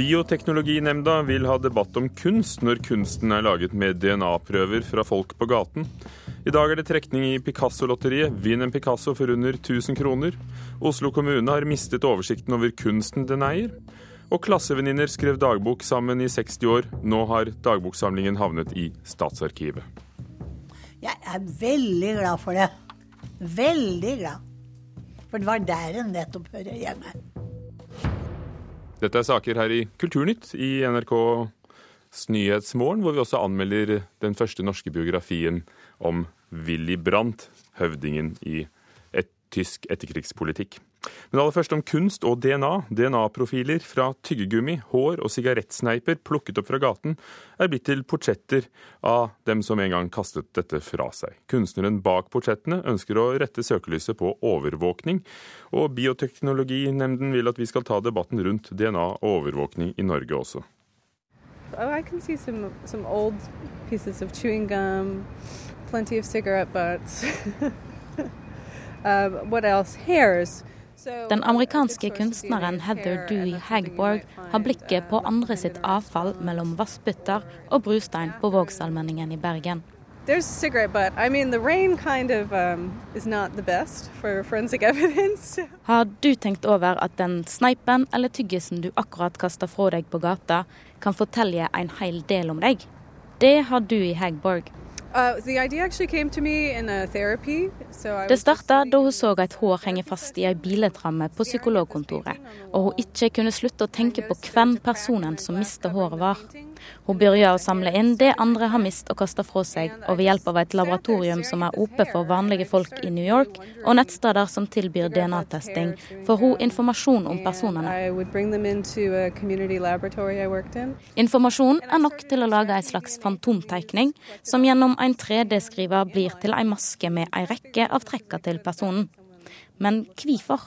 Bioteknologinemnda vil ha debatt om kunst når kunsten er laget med DNA-prøver fra folk på gaten. I dag er det trekning i Picasso-lotteriet. Vinn en Picasso for under 1000 kroner. Oslo kommune har mistet oversikten over kunsten den eier. Og klassevenninner skrev dagbok sammen i 60 år. Nå har dagboksamlingen havnet i Statsarkivet. Jeg er veldig glad for det. Veldig glad. For det var der en nettopp hører hjemme. Dette er saker her i Kulturnytt i NRKs Nyhetsmorgen, hvor vi også anmelder den første norske biografien om Willy Brandt, høvdingen i et tysk etterkrigspolitikk. Men aller først om kunst og DNA. DNA-profiler fra tyggegummi, hår og sigarettsneiper plukket opp fra gaten er blitt til portretter av dem som en gang kastet dette fra seg. Kunstneren bak portrettene ønsker å rette søkelyset på overvåkning, og Bioteknologinemnden vil at vi skal ta debatten rundt DNA og overvåkning i Norge også. Oh, I can see some, some old pieces of chewing gum, plenty of cigarette uh, what else? Hairs. Den amerikanske kunstneren Heather Dewey Hagborg har blikket på andre sitt avfall mellom vassbytter og brustein på Vågsallmenningen i Bergen. Har du tenkt over at den sneipen eller tyggisen du akkurat kasta fra deg på gata, kan fortelle en hel del om deg? Det har du i Hagborg. Uh, det starta da hun så et hår henge fast i ei biletramme på psykologkontoret, og hun ikke kunne slutte å tenke på hvem personen som mista håret var. Hun begynner å samle inn det andre har mist og kasta fra seg, og ved hjelp av et laboratorium som er åpent for vanlige folk i New York, og nettsteder som tilbyr DNA-testing, får hun informasjon om personene. Informasjonen er nok til å lage en slags fantomtegning, som gjennom en 3D-skriver blir til en maske med en rekke av trekka til personen. Men hvorfor?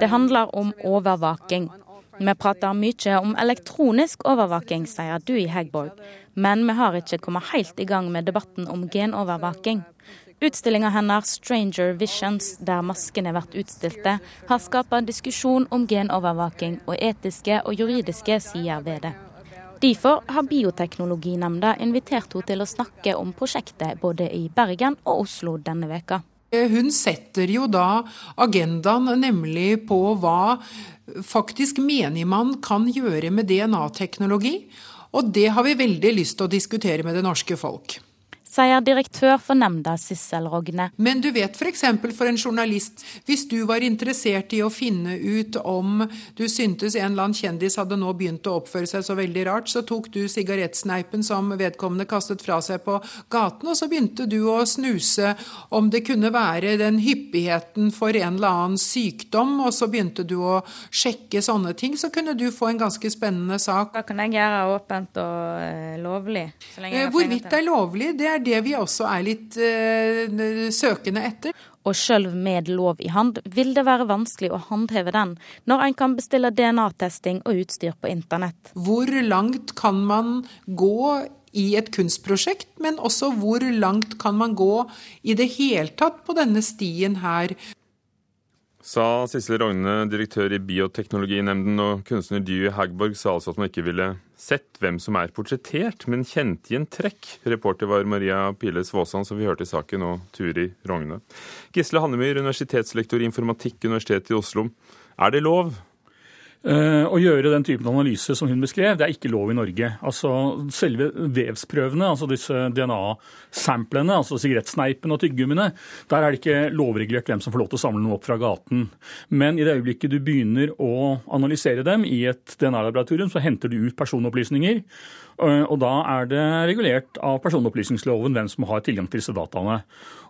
Det handler om overvåking. Vi prater mye om elektronisk overvåking, sier du i Hegborg, Men vi har ikke kommet helt i gang med debatten om genovervåking. Utstillinga hennes 'Stranger Visions', der maskene blir utstilte, har skapt diskusjon om genovervåking og etiske og juridiske sider ved det. Derfor har Bioteknologinemnda invitert henne til å snakke om prosjektet både i Bergen og Oslo denne veka. Hun setter jo da agendaen nemlig på hva faktisk menigmann kan gjøre med DNA-teknologi. Og det har vi veldig lyst til å diskutere med det norske folk sier direktør for nemnda Sissel Rogne. Men du vet f.eks. For, for en journalist, hvis du var interessert i å finne ut om du syntes en eller annen kjendis hadde nå begynt å oppføre seg så veldig rart, så tok du sigarettsneipen som vedkommende kastet fra seg på gaten, og så begynte du å snuse om det kunne være den hyppigheten for en eller annen sykdom, og så begynte du å sjekke sånne ting, så kunne du få en ganske spennende sak. Hva kan jeg gjøre åpent og uh, lovlig? Hvorvidt det er lovlig, det er er det vi også er litt uh, søkende etter. Og sjøl med lov i hand vil det være vanskelig å håndheve den, når en kan bestille DNA-testing og utstyr på internett. Hvor langt kan man gå i et kunstprosjekt, men også hvor langt kan man gå i det hele tatt på denne stien her Sa Sissel Rogne, direktør i Bioteknologinemnden, og kunstner Dy Hagborg sa altså at man ikke ville sett hvem som er portrettert, men kjente igjen trekk. Reporter var Maria Piles Svåsand, som vi hørte i saken, og Turi Rogne. Gisle Hannemyr, universitetslektor i informatikk, Universitetet i Oslo. Er det lov å gjøre den typen analyse som hun beskrev, det er ikke lov i Norge. Altså Selve vevsprøvene, altså disse DNA-samplene, altså sigarettsneipen og tyggegummiene, der er det ikke lovregulert hvem som får lov til å samle noe opp fra gaten. Men i det øyeblikket du begynner å analysere dem i et DNA-laboratorium, så henter du ut personopplysninger. Eh, og da er det regulert av personopplysningsloven hvem som har tilgang til disse dataene.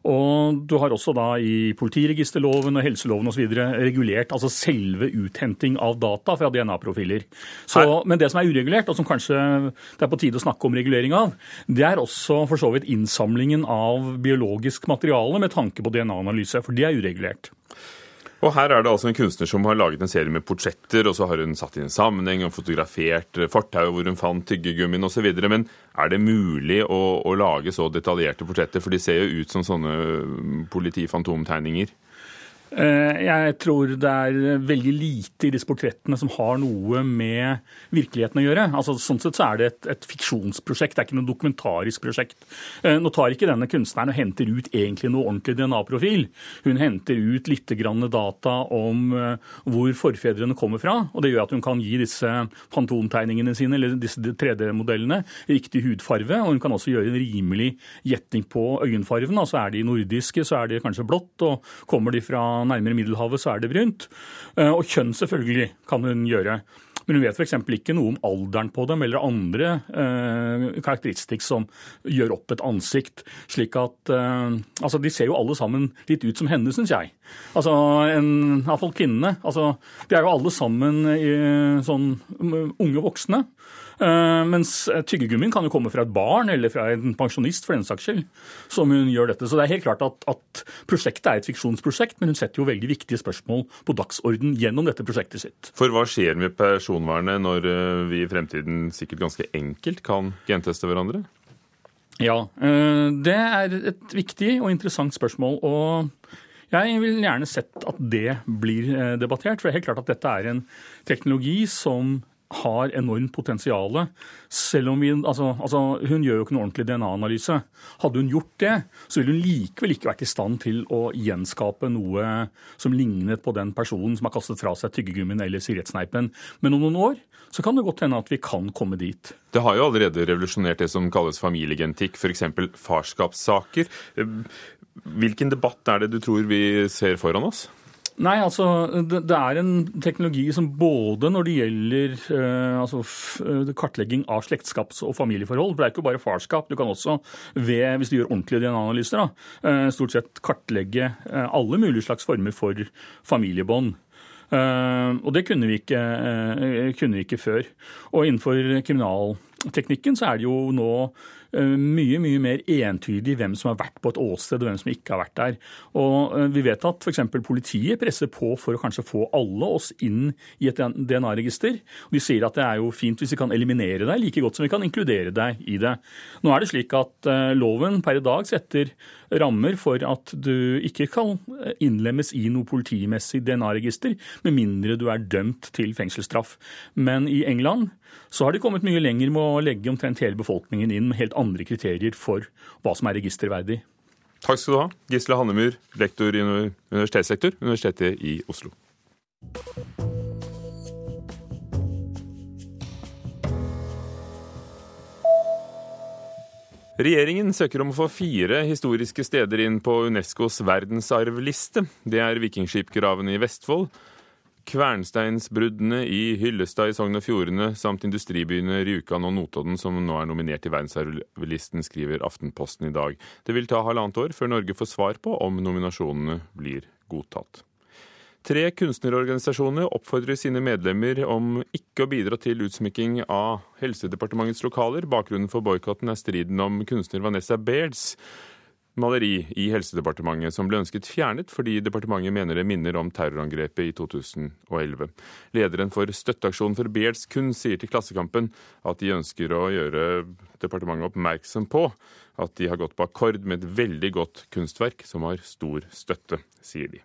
Og du har også da i politiregisterloven og helseloven osv. regulert altså selve uthenting av data fra DNA-profiler. Men det som er uregulert, og som kanskje det er på tide å snakke om regulering av, det er også for så vidt innsamlingen av biologisk materiale med tanke på DNA-analyse, for det er uregulert. Og her er det altså en kunstner som har laget en serie med portretter, og så har hun satt inn en sammenheng og fotografert fortauet hvor hun fant tyggegummien osv. Men er det mulig å, å, lage så detaljerte portretter, for de ser jo ut som sånne politifantomtegninger? Eh, jeg tror det er veldig lite i disse portrettene som har noe med virkeligheten å gjøre. Altså, sånn sett så er det et, et fiksjonsprosjekt, det er ikke noe dokumentarisk prosjekt. Eh, nå tar ikke denne kunstneren og henter ut egentlig noe ordentlig DNA-profil. Hun henter ut litt data om eh, hvor forfedrene kommer fra, og det gjør at hun kan gi disse pantontegningene sine, eller disse 3D-modellene, riktig hudfarve, og hun kan også gjøre en rimelig gjetning på øyenfarven. Altså er de nordiske, så er de kanskje blått, og kommer de fra nærmere Middelhavet, så er det brunt. Eh, og kjønn selvfølgelig kan hun gjøre. Men hun vet f.eks. ikke noe om alderen på dem eller andre eh, karakteristikk som gjør opp et ansikt. slik at eh, altså De ser jo alle sammen litt ut som henne, syns jeg. Altså, en, Iallfall kvinnene. Altså, de er jo alle sammen i, sånn unge voksne. Uh, mens tyggegummien kan jo komme fra et barn eller fra en pensjonist, for den saks skyld, som hun gjør dette. Så det er helt klart at, at, prosjektet er et fiksjonsprosjekt, men hun setter jo veldig viktige spørsmål på dagsorden gjennom dette prosjektet sitt. For hva skjer med personvernet når eh, vi i fremtiden sikkert ganske enkelt kan genteste hverandre? Ja, det er et viktig og interessant spørsmål. og jeg vil gjerne sett at det blir debattert. For det er helt klart at dette er en teknologi som har enormt potensial. Selv om vi, altså, altså, Hun gjør jo ikke noe ordentlig DNA-analyse. Hadde hun gjort det, så ville hun likevel ikke vært i stand til å gjenskape noe som lignet på den personen som har kastet fra seg tyggegummien eller sigarettsneipen. Men om noen år så kan det godt hende at vi kan komme dit. Det har jo allerede revolusjonert det som kalles familiegentikk, f.eks. farskapssaker. Hvilken debatt er det du tror vi ser foran oss? Nei, altså det, er en teknologi som både når det gjelder uh, altså, eh, kartlegging av slektskaps- og familieforhold For det er ikke bare farskap. Du kan også, ved, hvis du gjør ordentlige DNA-analyser, uh, stort sett kartlegge alle mulige slags former for familiebånd. og det kunne vi, ikke, kunne vi ikke før. Og innenfor kriminalteknikken så er det jo nå Eh, mye mye mer entydig hvem som har vært på et åsted og hvem som ikke har vært der. Og eh, Vi vet at f.eks. politiet presser på for å kanskje få alle oss inn i et DNA-register. De sier at det er jo fint hvis vi kan eliminere deg like godt som vi kan inkludere deg i det. Nå er det slik at eh, loven per i dag setter rammer for at du ikke kan innlemmes i noe politimessig DNA-register, med mindre du er dømt til fengselsstraff. Men i England så har de kommet mye lenger med å legge omtrent hele befolkningen inn med helt andre kriterier for hva som er registerverdig. Takk skal du ha, Gisle Hannemyr, lektor i universitetslektor, Universitetet i Oslo. Regjeringen søker om å få fire historiske steder inn på Unescos verdensarvliste. Det er Vikingskipgravene i Vestfold, Kvernsteinsbruddene i Hyllestad i Sogn og Fjordene samt industribyene Rjukan og Notodden som nå er nominert til verdensarvlisten, skriver Aftenposten i dag. Det vil ta halvannet år før Norge får svar på om nominasjonene blir godtatt. Tre kunstnerorganisasjoner oppfordrer sine medlemmer om ikke å bidra til utsmykking av Helsedepartementets lokaler. Bakgrunnen for boikotten er striden om kunstner Vanessa Bairds maleri i Helsedepartementet som ble ønsket fjernet fordi departementet mener det minner om terrorangrepet i 2011. Lederen for Støtteaksjonen for Bairds kunst sier til Klassekampen at de ønsker å gjøre departementet oppmerksom på at de har gått på akkord med et veldig godt kunstverk som har stor støtte, sier de.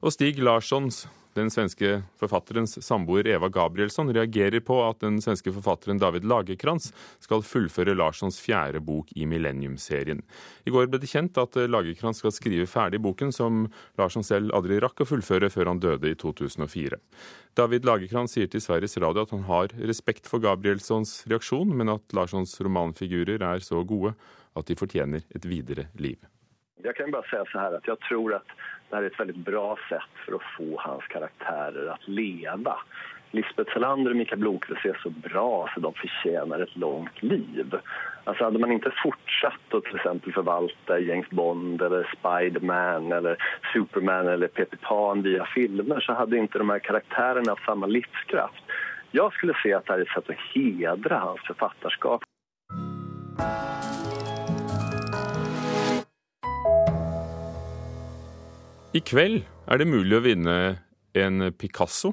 Og Stig Larssons den svenske forfatterens samboer Eva Gabrielsson reagerer på at den svenske forfatteren David Lagerkrantz skal fullføre Larssons fjerde bok i Millennium-serien. I går ble det kjent at Lagerkrantz skal skrive ferdig boken, som Larsson selv aldri rakk å fullføre før han døde i 2004. David Lagerkrantz sier til Sveriges Radio at han har respekt for Gabrielssons reaksjon, men at Larssons romanfigurer er så gode at de fortjener et videre liv. Jeg kan bare säga så här at jeg tror at det här är ett bra sätt för att få hans karaktärer att leva. Lisbeth Salander och Mikael Blomkvist är så bra så de förtjänar ett långt liv. Alltså hade man inte fortsatt att till exempel James Bond eller Spiderman eller Superman eller Peter Pan via filmer så hade inte de här karaktärerna haft samma livskraft. Jag skulle se att det här är ett att hedra hans författarskap. I kveld er det mulig å vinne en Picasso.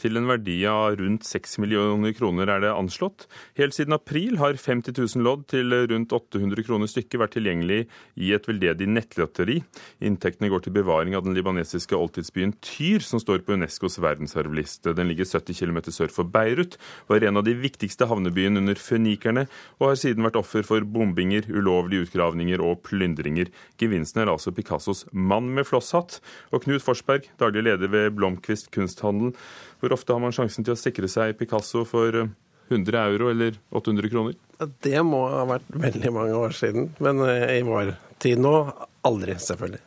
Til en verdi av rundt 6 millioner kroner, er det anslått. Helt siden april har 50 000 lodd til rundt 800 kroner stykket vært tilgjengelig i et veldedig nettlotteri. Inntektene går til bevaring av den libanesiske oldtidsbyen Tyr, som står på Unescos verdensarvliste. Den ligger 70 km sør for Beirut, var en av de viktigste havnebyene under fønikerne, og har siden vært offer for bombinger, ulovlige utgravninger og plyndringer. Gevinsten er altså Picassos mann med flosshatt. Og Knut Forsberg, daglig leder ved Blomkvist kunsthandel. Hvor ofte har man sjansen til å sikre seg Picasso for 100 eh, euro eller 800 kroner? Det må ha vært veldig mange år siden. Men eh, i vår tid nå aldri, selvfølgelig.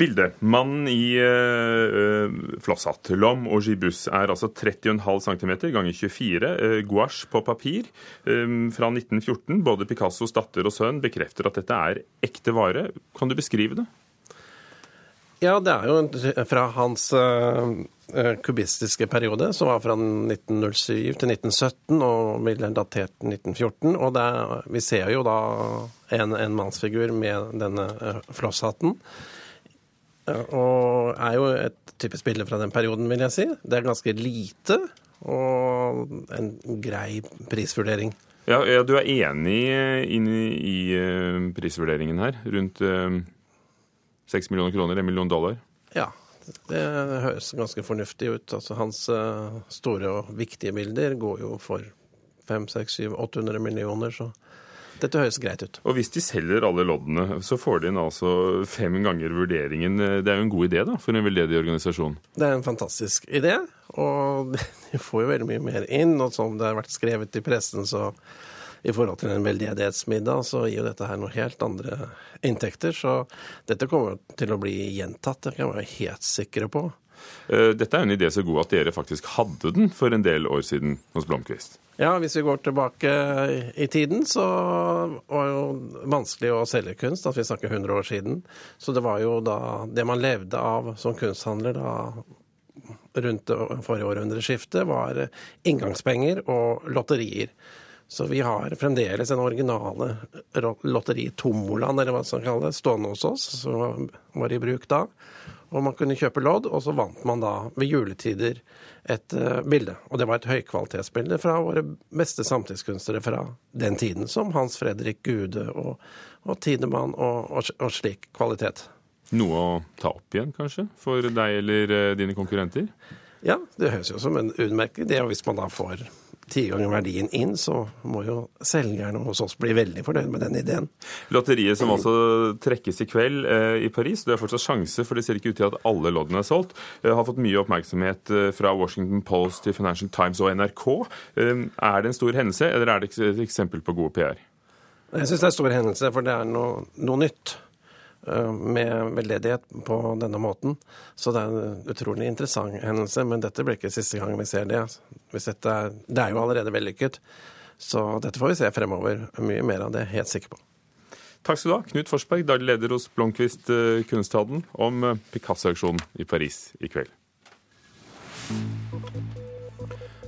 Bildet. Mannen i uh, flosshatt, lom og gibus, er altså 30,5 cm ganger 24. Uh, gouache på papir um, fra 1914. Både Picassos datter og sønn bekrefter at dette er ekte vare. Kan du beskrive det? Ja, det er jo fra hans kubistiske periode, som var fra 1907 til 1917, og ble datert 1914. Og det, vi ser jo da en, en mannsfigur med denne uh, flosshatten. Uh, og er jo et typisk bilde fra den perioden, vil jeg si. Det er ganske lite, og en grei prisvurdering. Ja, ja du er enig i, i prisvurderingen her, rundt 6 millioner kroner, 1 million dollar? Ja, det høres ganske fornuftig ut. Altså, hans uh, store og viktige bilder går jo for 500-800 millioner, så dette høres greit ut. Og hvis de selger alle loddene, så får de inn altså fem ganger vurderingen. Det er jo en god idé da, for en veldedig organisasjon? Det er en fantastisk idé, og de får jo veldig mye mer inn. Og som det har vært skrevet i pressen, så i forhold til en veldedighetsmiddag, så gir jo dette her noe helt andre inntekter. Så dette kommer til å bli gjentatt, det kan vi være helt sikre på. Eh, dette er en idé så god at dere faktisk hadde den for en del år siden hos Blomkvist. Ja, hvis vi går tilbake i tiden, så var det jo vanskelig å selge kunst. At vi snakker 100 år siden. Så det var jo da det man levde av som kunsthandler da rundt forrige århundreskifte, var inngangspenger og lotterier. Så vi har fremdeles en originale lotteri-tomolaen, eller hva man kaller det, stående hos oss, som var i bruk da. Og man kunne kjøpe lodd, og så vant man da ved juletider et uh, bilde. Og det var et høykvalitetsbilde fra våre beste samtidskunstnere fra den tiden, som Hans Fredrik Gude og, og Tidemann og, og, og, slik kvalitet. Noe å ta opp igjen, kanskje, for deg eller uh, dine konkurrenter? Ja, det høres jo som en utmerket idé, hvis man da får ti ganger verdien inn, så må jo selgerne hos oss bli veldig fornøyd med den ideen. Lotteriet som altså trekkes i kveld eh, i Paris, det er fortsatt sjanse, for det ser ikke ut til at alle loddene er solgt, eh, har fått mye oppmerksomhet eh, fra Washington Post til Financial Times og NRK. Eh, er det en stor hendelse, eller er det et eksempel på god PR? Jeg syns det er en stor hendelse, for det er noe, noe nytt. Eh, med veldedighet på denne måten. Så det er en utrolig interessant hendelse, men dette blir ikke siste gang vi ser det. Er, det er jo allerede vellykket, så dette får vi se fremover. Mye mer av det, helt sikker på. Takk skal du ha, Knut Forsberg, daglig leder hos Blomkvist eh, Kunsthallen, om eh, Picasso-auksjonen i Paris i kveld.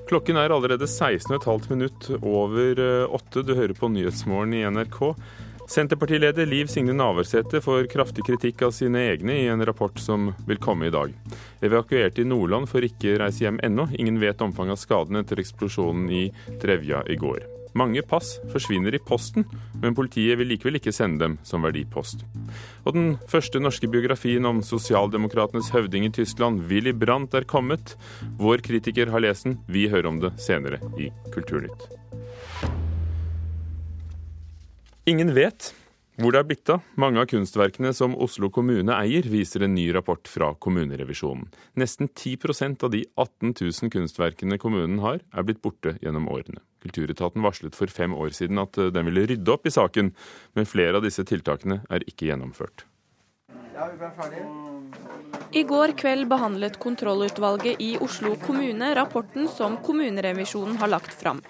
Klokken er allerede 16,5 minutt over åtte. Du hører på Nyhetsmorgen i NRK. Senterpartileder Liv Signe Navarsete får kraftig kritikk av sine egne i en rapport som vil komme i dag. Evakuerte i Nordland får ikke reise hjem ennå. Ingen vet omfanget av skadene etter eksplosjonen i Drevja i går. Mange pass forsvinner i posten, men politiet vil likevel ikke sende dem som verdipost. Og den første norske biografien om sosialdemokratenes høvding i Tyskland, Willy Brandt, er kommet. Vår kritiker har lest den. Vi hører om det senere i Kulturnytt. Ingen vet hvor det er blitt av mange av kunstverkene som Oslo kommune eier, viser en ny rapport fra kommunerevisjonen. Nesten 10% av de 18 000 kunstverkene kommunen har, er blitt borte gjennom årene. Kulturetaten varslet for fem år siden at den ville rydde opp i saken, men flere av disse tiltakene er ikke gjennomført. I går kveld behandlet kontrollutvalget i Oslo kommune rapporten som kommunerevisjonen har lagt fram.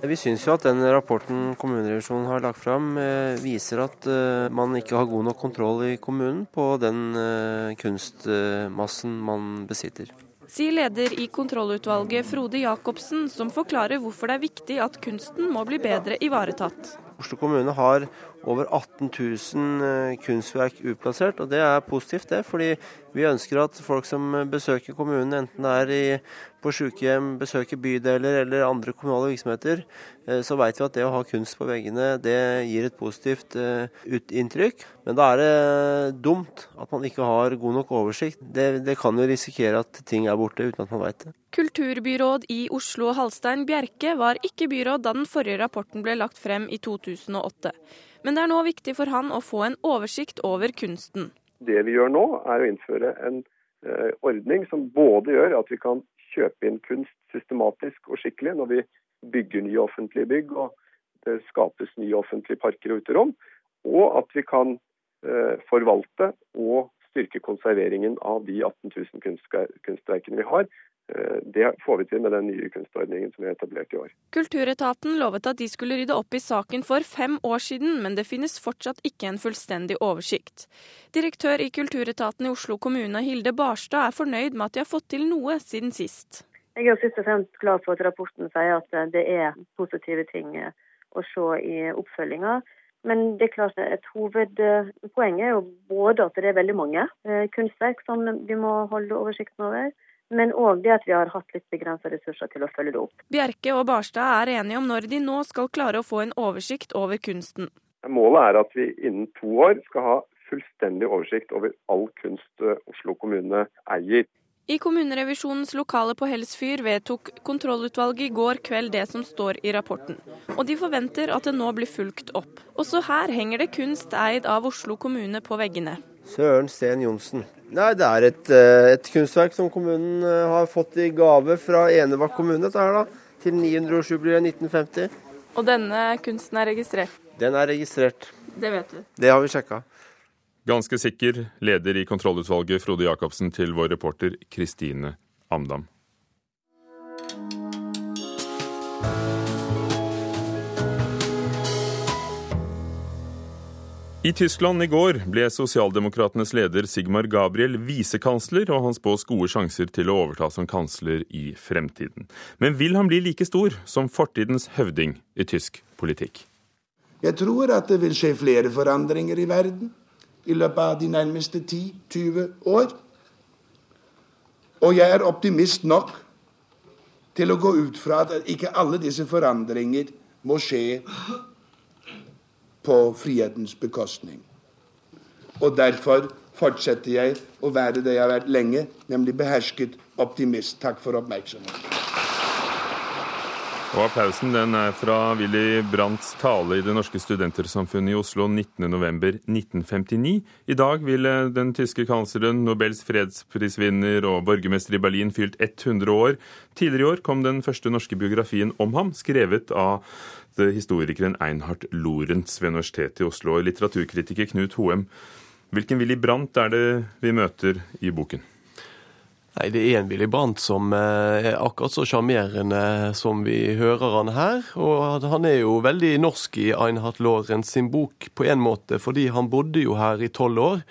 Vi syns jo at den rapporten kommunerevisjonen har lagt fram, eh, viser at eh, man ikke har god nok kontroll i kommunen på den eh, kunstmassen man besitter. Sier leder i kontrollutvalget Frode Jacobsen, som forklarer hvorfor det er viktig at kunsten må bli bedre ivaretatt. Oslo kommune har over 18 000 kunstverk utplassert, og det er positivt, det. Fordi vi ønsker at folk som besøker kommunen, enten det er i, på sykehjem, besøker bydeler eller andre kommunale virksomheter, eh, så vet vi at det å ha kunst på veggene, det gir et positivt eh, inntrykk. Men da er det dumt at man ikke har god nok oversikt. Det, det kan jo risikere at ting er borte uten at man vet det. Kulturbyråd i Oslo Halstein Bjerke var ikke byråd da den forrige rapporten ble lagt frem i 2008. Men det er nå viktig for han å få en oversikt over kunsten. Det vi gjør nå, er å innføre en eh, ordning som både gjør at vi kan kjøpe inn kunst systematisk og skikkelig når vi bygger nye offentlige bygg og det skapes nye offentlige parker og uterom, og at vi kan eh, forvalte og styrke konserveringen av de 18 000 kunstverkene vi har, det får vi til med den nye kunstordningen som vi har etablert i år. Kulturetaten lovet at de skulle rydde opp i saken for fem år siden, men det finnes fortsatt ikke en fullstendig oversikt. Direktør i Kulturetaten i Oslo kommune, Hilde Barstad, er fornøyd med at de har fått til noe siden sist. Jeg er først og fremst glad for at rapporten sier at det er positive ting å se i oppfølginga. Men det er klart et hovedpoeng er jo både at det er veldig mange eh, kunstverk som vi må holde oversikten over men òg det at vi har hatt litt begrensa ressurser til å følge det opp. Bjerke og Barstad er enige om når de nå skal klare å få en oversikt over kunsten. Målet er at vi innen to år skal ha fullstendig oversikt over all kunst eh, Oslo kommune eier. I kommunerevisjonens lokale på Helsfyr vedtok kontrollutvalget i går kveld det som står i rapporten. Og de forventer at det nå blir fulgt opp. Også her henger det kunst eid av Oslo kommune på veggene. Søren Sten Johnsen. Nei, Det er et, eh, et, kunstverk som kommunen eh, har fått i gave fra Enebakk kommune dette her da, til 900-årsjubileet 1950. Og denne kunsten er registrert? Den er registrert. Det vet du? Det har vi sjekka. Ganske sikker leder i kontrollutvalget Frode Jacobsen til vår reporter Kristine Amdam. I Tyskland i går ble sosialdemokratenes leder Sigmar Gabriel visekansler, og han spås gode sjanser til å overta som kansler i fremtiden. Men vil han bli like stor som fortidens høvding i tysk politikk? Jeg tror at det vil skje flere forandringer i verden i løpet av de nærmeste 10-20 år. Og jeg er optimist nok til å gå ut fra at ikke alle disse forandringer må skje på frihetens bekostning. Og derfor fortsetter jeg å være det jeg har vært lenge, nemlig behersket optimist. Takk for oppmerksomheten. Og Applausen den er fra Willy Brandts tale i Det norske studentersamfunnet i Oslo 19.11.1959. I dag ville den tyske kansleren, Nobels fredsprisvinner og borgermester i Berlin fylt 100 år. Tidligere i år kom den første norske biografien om ham, skrevet av historikeren Einhard Lorentz ved Universitetet i Oslo og litteraturkritiker Knut Hoem. Hvilken Willy Brandt er det vi møter i boken? Nei, Det er en Willy Brandt som eh, er akkurat så sjarmerende som vi hører han her. Og han er jo veldig norsk i Einhard Lorentz sin bok på en måte, fordi han bodde jo her i tolv år.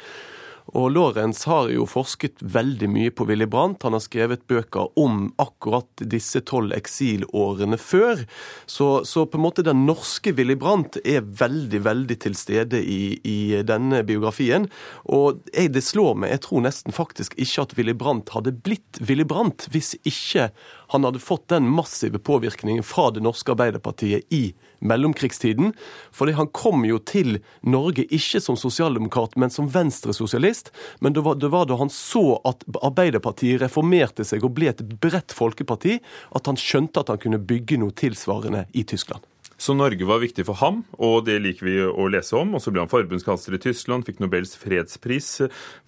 Og Lorentz har jo forsket veldig mye på Willy Brandt. Han har skrevet bøker om akkurat disse tolv eksilårene før. Så, så, på en måte den norske Willy Brandt er veldig, veldig til stede i, i denne biografien. Og jeg, det slår meg, jeg tror nesten faktisk ikke at Willy Brandt hadde blitt Willy Brandt hvis ikke han hadde fått den massive påvirkningen fra det norske Arbeiderpartiet i mellomkrigstiden. Fordi han kom jo til Norge ikke som sosialdemokrat, men som venstresosialist. Men det var, det var da han så at Arbeiderpartiet reformerte seg og ble et bredt folkeparti, at han skjønte at han kunne bygge noe tilsvarende i Tyskland. Så Norge var viktig for ham, og det liker vi å lese om. Og så ble han forbundskansler i Tyskland, fikk Nobels fredspris.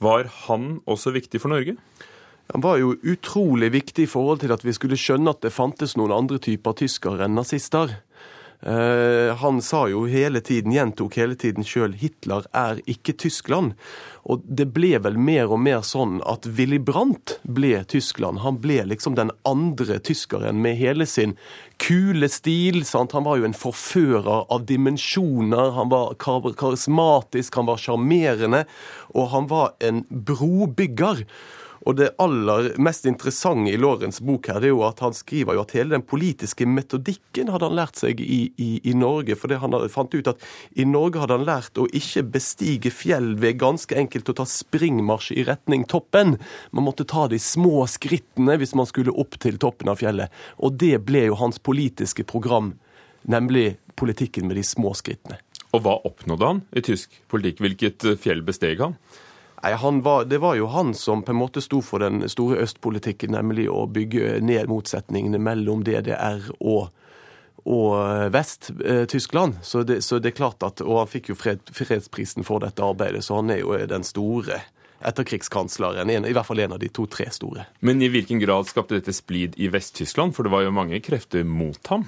Var han også viktig for Norge? Han var jo utrolig viktig i forhold til at vi skulle skjønne at det fantes noen andre typer tyskere enn nazister. Uh, han sa jo hele tiden, gjentok hele tiden sjøl, Hitler er ikke Tyskland. Og det ble vel mer og mer sånn at Willy Brandt ble Tyskland. Han ble liksom den andre tyskeren med hele sin kule stil. Sant? Han var jo en forfører av dimensjoner. Han var karismatisk, han var sjarmerende, og han var en brobygger. Og det aller mest interessante i Lorentz bok her, det er jo at han skriver jo at hele den politiske metodikken hadde han lært seg i, i, i Norge. For han fant ut at i Norge hadde han lært å ikke bestige fjell ved ganske enkelt å ta springmarsj i retning toppen. Man måtte ta de små skrittene hvis man skulle opp til toppen av fjellet. Og det ble jo hans politiske program, nemlig politikken med de små skrittene. Og hva oppnådde han i tysk politikk? Hvilket eh, fjell besteg han? Nei, var, Det var jo han som på en måte sto for den store østpolitikken, nemlig å bygge ned motsetningene mellom DDR og, og eh, Vest-Tyskland. Så, så, det er klart at, Og han fikk jo fred, fredsprisen for dette arbeidet, så han er jo den store etterkrigskansleren. I hvert fall en av de to-tre store. Men i hvilken grad skapte dette splid i Vest-Tyskland? For det var jo mange krefter mot ham?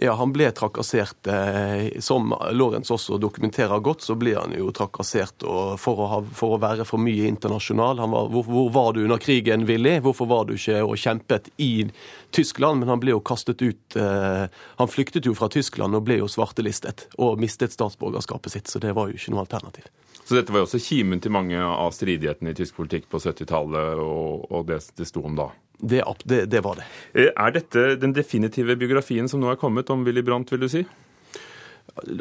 Ja, han ble trakassert. Eh, som Lorentz også dokumenterer godt, så ble han jo trakassert for å, ha, for å være for mye internasjonal. Var, hvor, hvor, var du under krigen, Willy? Hvorfor var du ikke og kjempet i Tyskland? Men han ble jo kastet ut eh, Han flyktet jo fra Tyskland og ble jo svartelistet. Og mistet statsborgerskapet sitt, så det var jo ikke noe alternativ. Så dette var jo også kimen til mange av stridighetene i tysk politikk på 70-tallet, og, og det det sto om da? Det, det, det, var det. Eh, er dette den definitive biografien som nå er kommet om Willy Brandt, vil du si?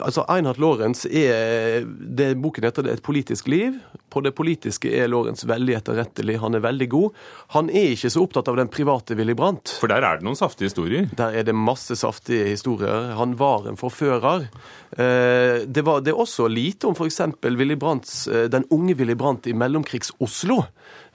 Altså, Einhard Lorentz er det Boken heter det 'Et politisk liv'. På det politiske er Lorentz veldig etterrettelig. Han er veldig god. Han er ikke så opptatt av den private Willy Brandt. For der er det noen saftige historier? Der er det masse saftige historier. Han var en forfører. Eh, det, var, det er også lite om f.eks. Eh, den unge Willy Brandt i mellomkrigs-Oslo.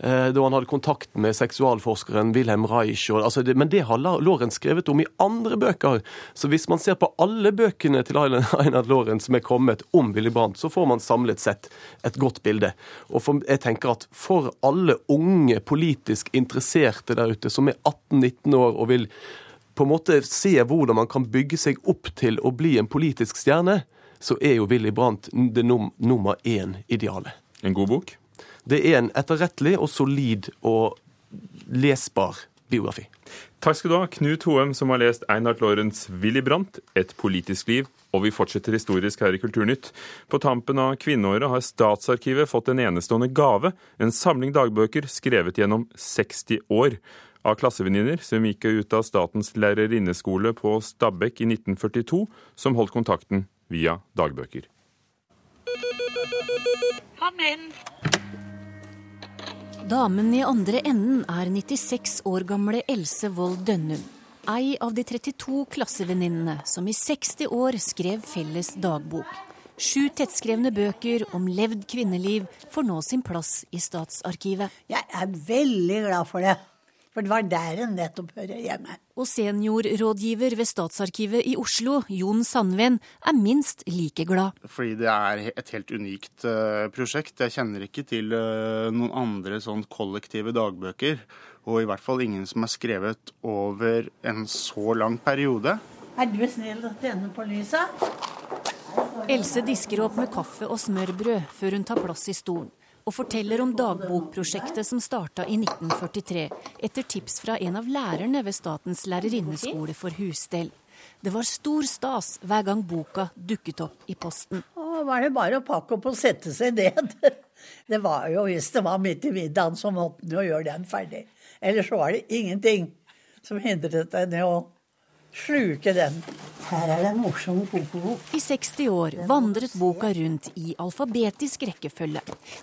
Eh, da han hadde kontakt med seksualforskeren Wilhelm Reich. Altså det, men det har Lorentz skrevet om i andre bøker. Så hvis man ser på alle bøkene til Einar Lorentz som er kommet om Willy Brandt, så får man samlet sett et godt bilde. Og for, jeg tenker at for alle unge politisk interesserte der ute som er 18-19 år og vil på en måte se hvordan man kan bygge seg opp til å bli en politisk stjerne, så er jo Willy Brandt det num nummer én-idealet. En god bok? Det er en etterrettelig og solid og lesbar biografi. Takk skal du ha, Knut Hoem, som har lest Einart Lorentz' 'Willy Brandt et politisk liv'. Og vi fortsetter historisk her i Kulturnytt. På tampen av kvinneåret har Statsarkivet fått en enestående gave. En samling dagbøker skrevet gjennom 60 år. Av klassevenninner som gikk ut av Statens lærerinneskole på Stabekk i 1942, som holdt kontakten via dagbøker. Kom inn. Damen i andre enden er 96 år gamle Else Wold Dønnum. Ei av de 32 klassevenninnene som i 60 år skrev felles dagbok. Sju tettskrevne bøker om levd kvinneliv får nå sin plass i Statsarkivet. Jeg er veldig glad for det. For det var der en nettopp hører hjemme. Og seniorrådgiver ved Statsarkivet i Oslo, Jon Sandven, er minst like glad. Fordi det er et helt unikt uh, prosjekt. Jeg kjenner ikke til uh, noen andre sånn kollektive dagbøker. Og i hvert fall ingen som er skrevet over en så lang periode. Er du snill å tjene på lyset? Else disker opp med kaffe og smørbrød før hun tar plass i stolen og forteller om dagbokprosjektet som starta i 1943, etter tips fra en av lærerne ved Statens lærerinneskole for husstell. Det var stor stas hver gang boka dukket opp i posten. Det var det bare å pakke opp og sette seg ned. Det var jo, Hvis det var midt i middagen, så måtte en jo gjøre den ferdig. Ellers var det ingenting som hindret deg i å sluke den. Her er det en morsom kokebok. I 60 år vandret boka rundt i alfabetisk rekkefølge.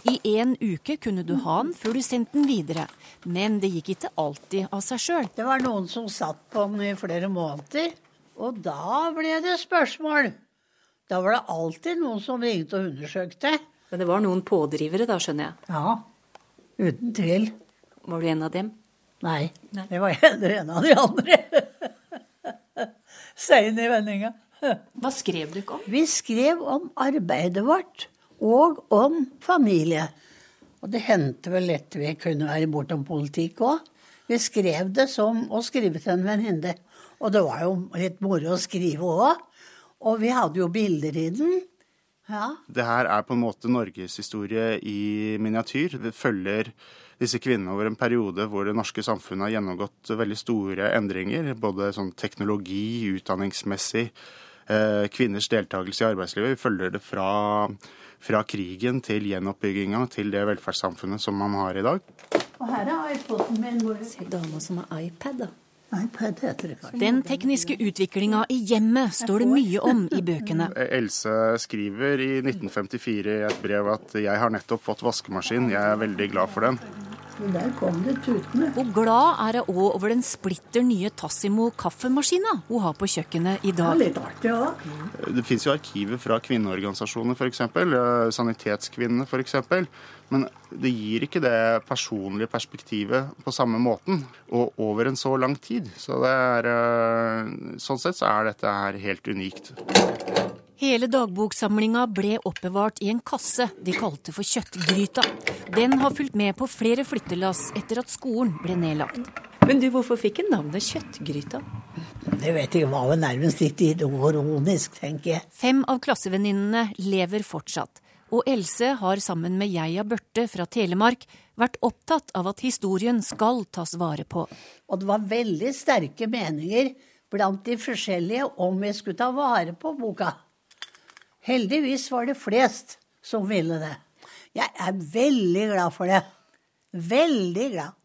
I én uke kunne du ha den før du sendte den videre. Men det gikk ikke alltid av seg sjøl. Det var noen som satt på den i flere måneder. Og da ble det spørsmål. Da var det alltid noen som ringte og undersøkte. Men det var noen pådrivere da, skjønner jeg? Ja, uten tvil. Var du en av dem? Nei, Nei. det var en av de andre sein i vendinga. Hva skrev du ikke om? Vi skrev om arbeidet vårt og om familie. Og det hendte vel lett vi kunne være bortom politikk òg. Vi skrev det som å skrive til en venninne. Og det var jo litt moro å skrive òg. Og vi hadde jo bilder i den. Ja. Det her er på en måte norgeshistorie i miniatyr. Det følger disse kvinnene over en periode hvor det norske samfunnet har gjennomgått veldig store endringer. Både sånn teknologi, utdanningsmessig, eh, kvinners deltakelse i arbeidslivet. Vi følger det fra, fra krigen til gjenoppbygginga til det velferdssamfunnet som man har i dag. Og her er iPoden min. Se dama som har iPad, da. Den tekniske utviklinga i hjemmet står det mye om i bøkene. Else skriver i 1954 i et brev at 'jeg har nettopp fått vaskemaskin, jeg er veldig glad for den'. Der kom det tutende. Og glad er hun òg over den splitter nye Tassimo kaffemaskina hun har på kjøkkenet i dag. litt artig òg. Det fins jo arkiver fra kvinneorganisasjoner, f.eks. Sanitetskvinnene f.eks. Men det gir ikke det personlige perspektivet på samme måten, og over en så lang tid. Så det er, eh, sånn sett så er dette her helt unikt. Hele dagboksamlinga ble oppbevart i en kasse de kalte for Kjøttgryta. Den har fulgt med på flere flyttelass etter at skolen ble nedlagt. Men du, hvorfor fikk den navnet Kjøttgryta? Det vet jeg var jo nærmest litt ironisk, tenker jeg. Fem av klassevenninnene lever fortsatt. Og Else har sammen med Geia Børte fra Telemark vært opptatt av at historien skal tas vare på. Og det var veldig sterke meninger blant de forskjellige om vi skulle ta vare på boka. Heldigvis var det flest som ville det. Jeg er veldig glad for det. Veldig glad.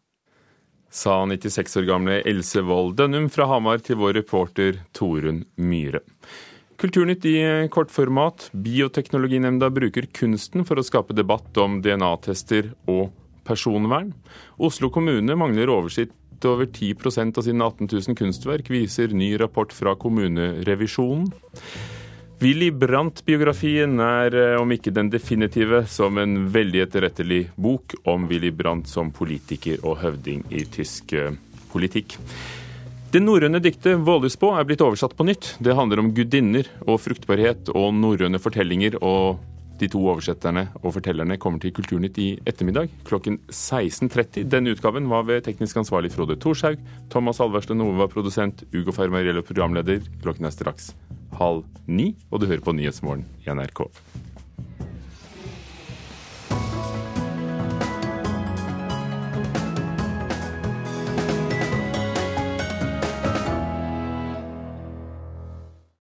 Sa 96 år gamle Else Wold Dønnum fra Hamar til vår reporter Torunn Myhre. Kulturnytt i kortformat. Bioteknologinemnda bruker kunsten for å skape debatt om DNA-tester og personvern. Oslo kommune mangler oversikt over 10% av sine 18 000 kunstverk, viser ny rapport fra kommunerevisjonen. Willy Brandt-biografien er, eh, om ikke den definitive, som en veldig etterrettelig bok om Willy Brandt som politiker og høvding i tysk eh, politikk. Det norrøne diktet 'Vålesbå' er blitt oversatt på nytt. Det handler om gudinner og fruktbarhet og norrøne fortellinger. og de to oversetterne og fortellerne kommer til Kulturnytt i ettermiddag klokken 16.30. Denne utgaven var ved teknisk ansvarlig Frode Thorshaug. Thomas Alversten Ove var produsent. Ugo Fermariello programleder. Klokken er straks halv ni, og du hører på Nyhetsmorgen i NRK.